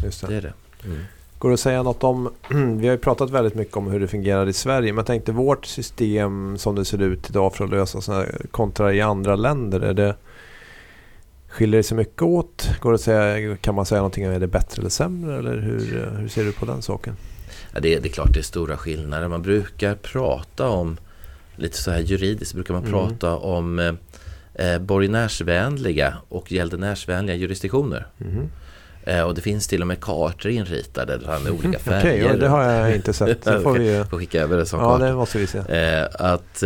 Just det. Det är det. Mm. Går det att säga något om, [CLEARS THROAT] vi har ju pratat väldigt mycket om hur det fungerar i Sverige, men jag tänkte vårt system som det ser ut idag för att lösa sådana här kontra i andra länder, är det, skiljer det sig mycket åt? Går det att säga, kan man säga någonting om är det bättre eller sämre eller hur, hur ser du på den saken? Ja, det, är, det är klart det är stora skillnader. Man brukar prata om, lite så här juridiskt brukar man Mm. prata om eh, eh, borgenärsvänliga och gäldenärsvänliga jurisdiktioner. Eh, och det finns till och med kartor inritade där med olika färger. [LAUGHS] Okej, ja, det har jag inte sett. [LAUGHS] Det får vi. Får skicka över det som Ja, karta. det måste vi se. Eh, att,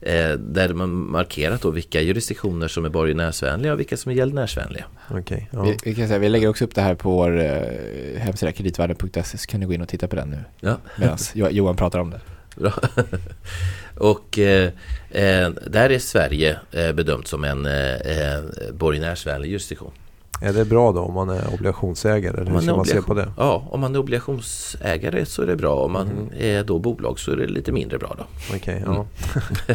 eh, där man markerat då vilka jurisdiktioner som är borgenärsvänliga och vilka som är gäldenärsvänliga. Okej, ja. Vi, vi, kan säga, vi lägger också upp det här på vår eh, hemsida kreditvärden.se så kan ni gå in och titta på den nu Ja. medan Jo- Johan pratar om det. Bra. [LAUGHS] och eh, eh, där är Sverige eh, bedömt som en eh, eh, borgenärsvänlig jurisdiktion. Är det bra då om man är obligationsägare? Hur man ska man se på det? Ja, om man är obligationsägare så är det bra. Om man Mhm. är då bolag så är det lite mindre bra då. Okej, Mm. ja. [LAUGHS] [LAUGHS]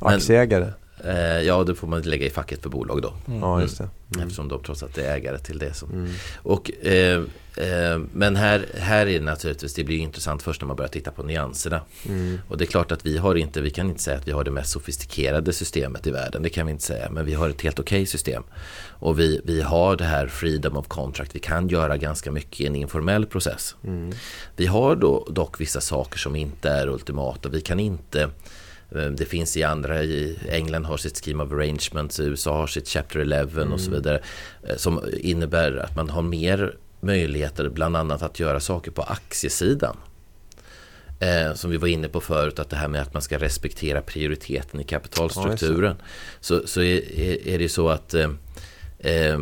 Men- Aktieägare? Eh, ja, det får man lägga i facket för bolag då. Ja, just det. Mm. Eftersom de trots att det är ägare till det. Som. Mm. Och, eh, eh, men här, här är det naturligtvis, det blir intressant först när man börjar titta på nyanserna. Mm. Och det är klart att vi har inte, vi kan inte säga att vi har det mest sofistikerade systemet i världen. Det kan vi inte säga. Men vi har ett helt okej system. Och vi, vi har det här freedom of contract. Vi kan göra ganska mycket i en informell process. Mm. Vi har då dock vissa saker som inte är ultimata. Vi kan inte eh, det finns i andra, i England har sitt scheme of arrangements, USA har sitt chapter 11 och så vidare. eh, Som innebär att man har mer möjligheter bland annat att göra saker på aktiesidan. Eh, som vi var inne på förut, att det här med att man ska respektera prioriteten i kapitalstrukturen. så, så är, är, är det så att eh, eh,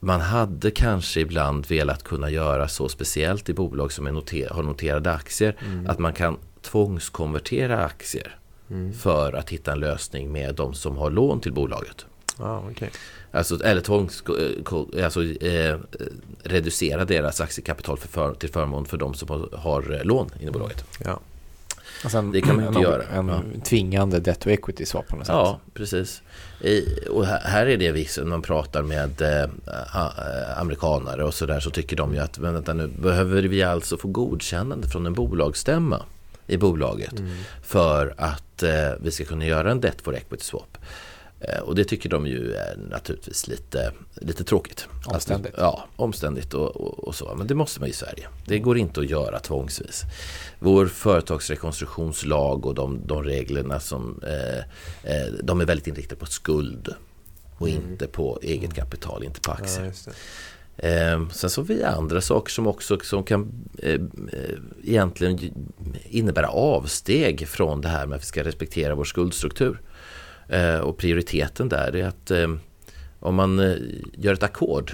man hade kanske ibland velat kunna göra så speciellt i bolag som är noter, har noterade aktier. Mm. Att man kan tvångskonvertera aktier Mm. för att hitta en lösning med de som har lån till bolaget. Ja, okej. Alltså, eller tvångs, alltså, eh, reducera deras aktiekapital för för, till förmån för de som har, har eh, lån i bolaget. Ja. Och sen Det kan man ju en, inte göra. En Ja. tvingande debt to equity swap på något sätt. Ja, precis. I, och här, är det visst, när man pratar med eh, eh, amerikanare och sådär så tycker de ju att men vänta nu, behöver vi alltså få godkännande från en bolagsstämma i bolaget Mm. för att eh, vi ska kunna göra en debt for equity swap. Eh, och det tycker de ju är naturligtvis lite, lite tråkigt. Omständigt. Alltså, ja, omständigt och, och, och, så. Men det måste man i Sverige. Det går inte att göra tvångsvis. Vår företagsrekonstruktionslag och de, de reglerna som eh, eh, de är väldigt inriktade på skuld och mm. inte på eget kapital, inte på aktier. Ja, Eh, sen så vi andra saker som också som kan eh, egentligen innebära avsteg från det här med att vi ska respektera vår skuldstruktur. Eh, och prioriteten där är att eh, om man eh, gör ett ackord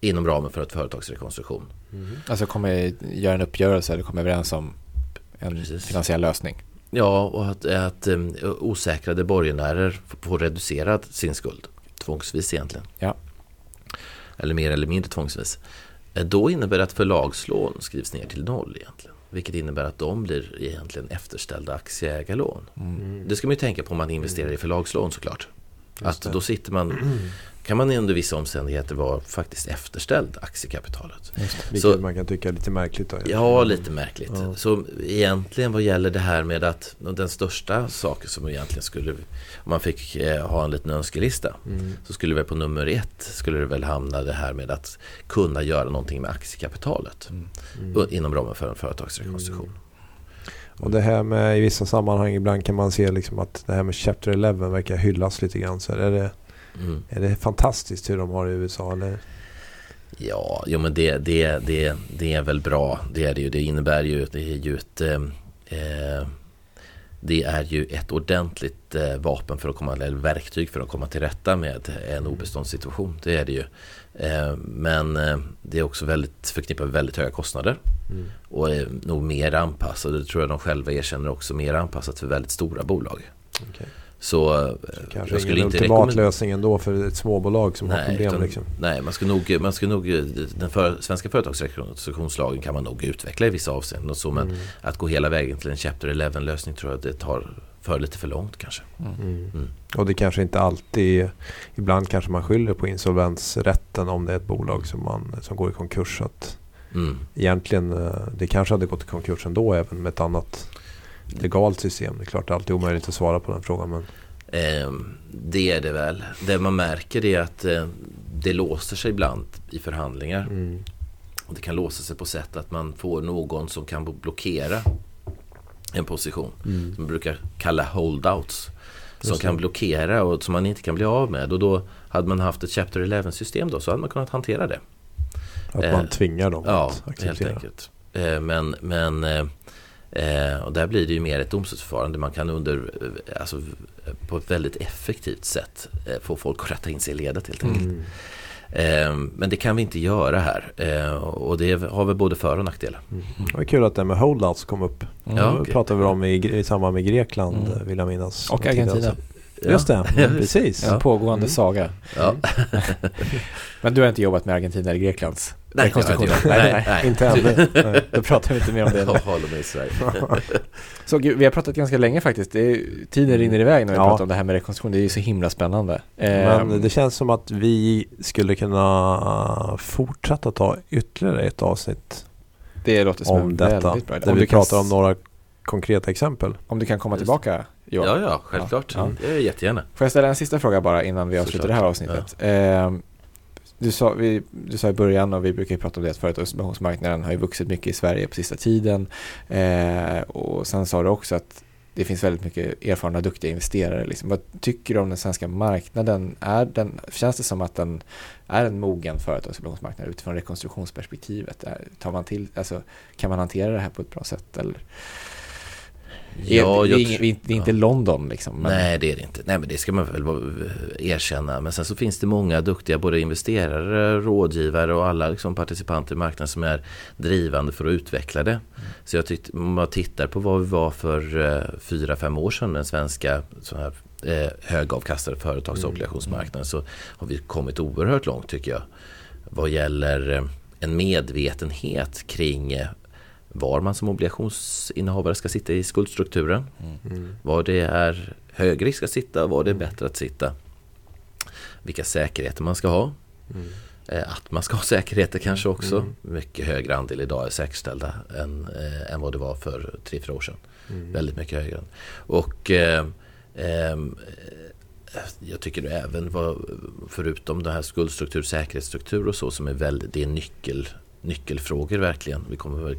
inom ramen för ett företagsrekonstruktion. Mm. Alltså kommer göra en uppgörelse eller kommer överens om en Precis. finansiell lösning. Ja, och att, att um, osäkrade borgenärer får reducera sin skuld. Tvångsvis egentligen. Ja. Eller mer eller mindre tvångsvis. Då innebär det att förlagslån skrivs ner till noll egentligen. Vilket innebär att de blir egentligen efterställda aktieägarlån. Mm. Det ska man ju tänka på om man investerar i förlagslån såklart. Att då sitter man [CLEARS THROAT] kan man under vissa omständigheter vara faktiskt efterställd aktiekapitalet. Vilket så, man kan tycka är lite märkligt. Då, ja, lite märkligt. Ja. Så egentligen vad gäller det här med att den största saken som egentligen skulle, om man fick eh, ha en liten önskelista, mm. så skulle väl på nummer ett skulle det väl hamna det här med att kunna göra någonting med aktiekapitalet mm. Mm. inom ramen för en företagsrekonstruktion. Och det här med i vissa sammanhang ibland kan man se liksom att det här med Chapter 11 verkar hyllas lite grann. Så är det Mm. Är det fantastiskt hur de har i USA eller? Ja, jo men det, det, det, det är väl bra. Det är det ju. Det innebär ju, det är ju ett eh, eh, det är ju ett ordentligt eh, vapen för att komma, eller verktyg för att komma till rätta med en obeståndssituation. Det är det ju. Eh, men eh, det är också väldigt förknippat med väldigt höga kostnader. Mm. Och är nog mer anpassat, det tror jag de själva erkänner också, mer anpassat för väldigt stora bolag. Okay. Så, Kanske jag skulle ingen inte ultimat lösning ändå för ett småbolag som nej, har problem. Utan, liksom. Nej, man ska nog, man ska nog den för, svenska företagsrekonstruktionslagen kan man nog utveckla i vissa avseenden. Och så, men mm. att gå hela vägen till en Chapter 11 lösning tror jag det tar för lite för långt kanske. Mm. Mm. Och det kanske inte alltid, ibland kanske man skyller på insolvensrätten om det är ett bolag som, man, som går i konkurs. Att mm. Egentligen, eh, det kanske hade gått i konkurs ändå även med ett annat legalt system? Det är klart det är alltid omöjligt att svara på den frågan. Men... Eh, det är det väl. Det man märker är att eh, det låser sig ibland i förhandlingar. Mm. Och det kan låsa sig på sätt att man får någon som kan blockera en position. Mm. Som man brukar kalla holdouts. Som kan blockera och som man inte kan bli av med. Och då hade man haft ett Chapter 11 system då så hade man kunnat hantera det. Att man eh, tvingar dem ja, att acceptera. helt enkelt. Eh, men, men eh, Eh, och där blir det ju mer ett domstolsförfarande. Man kan under, eh, alltså, på ett väldigt effektivt sätt eh, få folk att rätta in sig i ledet helt enkelt. Mm. Eh, men det kan vi inte göra här. Eh, och det har väl både för och nackdelar. Mm. Det var kul att det med holdouts kom upp. Mm. Ja, okay. pratade vi om i, i samband med Grekland mm. vill jag minnas. Och Argentina. Just det, [LAUGHS] precis. En pågående mm. saga. [LAUGHS] Men du har inte jobbat med Argentina eller Greklands nej, rekonstruktion? Nej, nej, nej, inte ännu. [LAUGHS] Då pratar vi inte mer om det. Jag håller mig i Sverige. så vi har pratat ganska länge faktiskt. Är, tiden rinner iväg när vi ja. pratar om det här med rekonstruktion. Det är ju så himla spännande. Men ehm. det känns som att vi skulle kunna fortsätta ta ytterligare ett avsnitt det låter som om detta. Väldigt bra. Där vi pratar om några konkreta exempel. Om du kan komma tillbaka Johan. Ja, ja, självklart. Ja. Det är jättegärna. Får jag ställa en sista fråga bara innan vi avslutar det här avsnittet? Ja. Eh, du, sa, vi, du sa i början och vi brukar ju prata om det att företagsmarknaden har ju vuxit mycket i Sverige på sista tiden. Eh, och sen sa du också att det finns väldigt mycket erfarna, duktiga investerare. Liksom. Vad tycker du om den svenska marknaden? Är den, känns det som att den är en mogen företagsobligationsmarknad utifrån rekonstruktionsperspektivet? Tar man till, alltså, kan man hantera det här på ett bra sätt? Eller? Ja, det, är, det är inte ja. London liksom. Men... Nej, det är det inte. Nej, men det ska man väl erkänna. Men sen så finns det många duktiga både investerare, rådgivare och alla liksom participanter i marknaden som är drivande för att utveckla det. Mm. Så jag tyckte, om man tittar på vad vi var för eh, fyra, fem år sedan, den svenska här, eh, högavkastade företagsobligationsmarknaden, mm. så har vi kommit oerhört långt tycker jag. Vad gäller eh, en medvetenhet kring eh, var man som obligationsinnehavare ska sitta i skuldstrukturen. Mm. Var det är hög risk att sitta och var det är bättre att sitta. Vilka säkerheter man ska ha. Mm. Eh, att man ska ha säkerheter kanske också. Mm. Mycket högre andel idag är säkerställda än, äh, än vad det var för tre, fyra år sedan. Mm. Väldigt mycket högre. Och äh, äh, jag tycker även vad, förutom det här skuldstruktur, säkerhetsstruktur och så som är väldigt, det är nyckel, nyckelfrågor verkligen. Vi kommer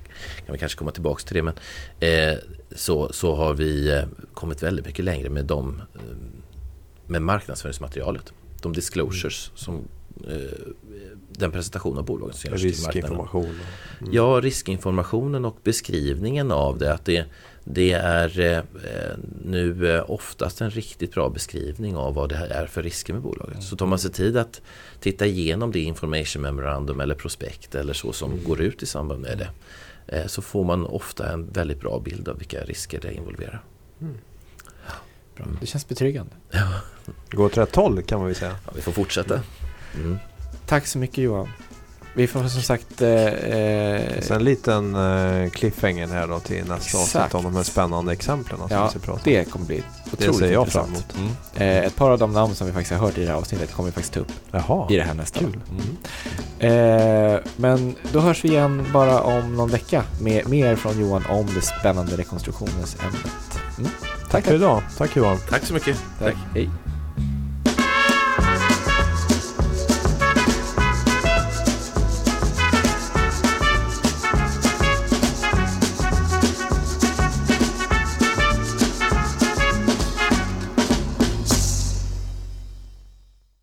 kan vi kanske komma tillbaka till det men eh, så, så har vi eh, kommit väldigt mycket längre med de eh, med marknadsföringsmaterialet. De disclosures som eh, den presentation av bolagen som görs till marknaden. Riskinformation. Mm. Ja, riskinformationen och beskrivningen av det. Att det, det är eh, nu eh, oftast en riktigt bra beskrivning av vad det här är för risker med bolaget. Mm. Så tar man sig tid att titta igenom det information memorandum eller prospekt eller så som mm. går ut i samband med det. Eh, så får man ofta en väldigt bra bild av vilka risker det involverar. Mm. Bra. Det känns betryggande. Ja. Går åt rätt håll kan man väl säga. Ja, vi får fortsätta. Mm. Tack så mycket Johan. Vi får som sagt... Eh, eh en liten eh, cliffhanger här då till nästa avsnitt om de här spännande exemplen som ja, vi ska prata om. det kommer bli otroligt Det ser jag intressant. fram emot. Mm. Eh, ett par av de namn som vi faktiskt har hört i det här avsnittet kommer vi faktiskt ta upp Jaha. i det här nästa. Kul. Mm. Eh, men då hörs vi igen bara om någon vecka med mer från Johan om det spännande rekonstruktionens ämnet. Mm. Tack, tack för idag. Tack Johan. Tack så mycket. Tack. Hej.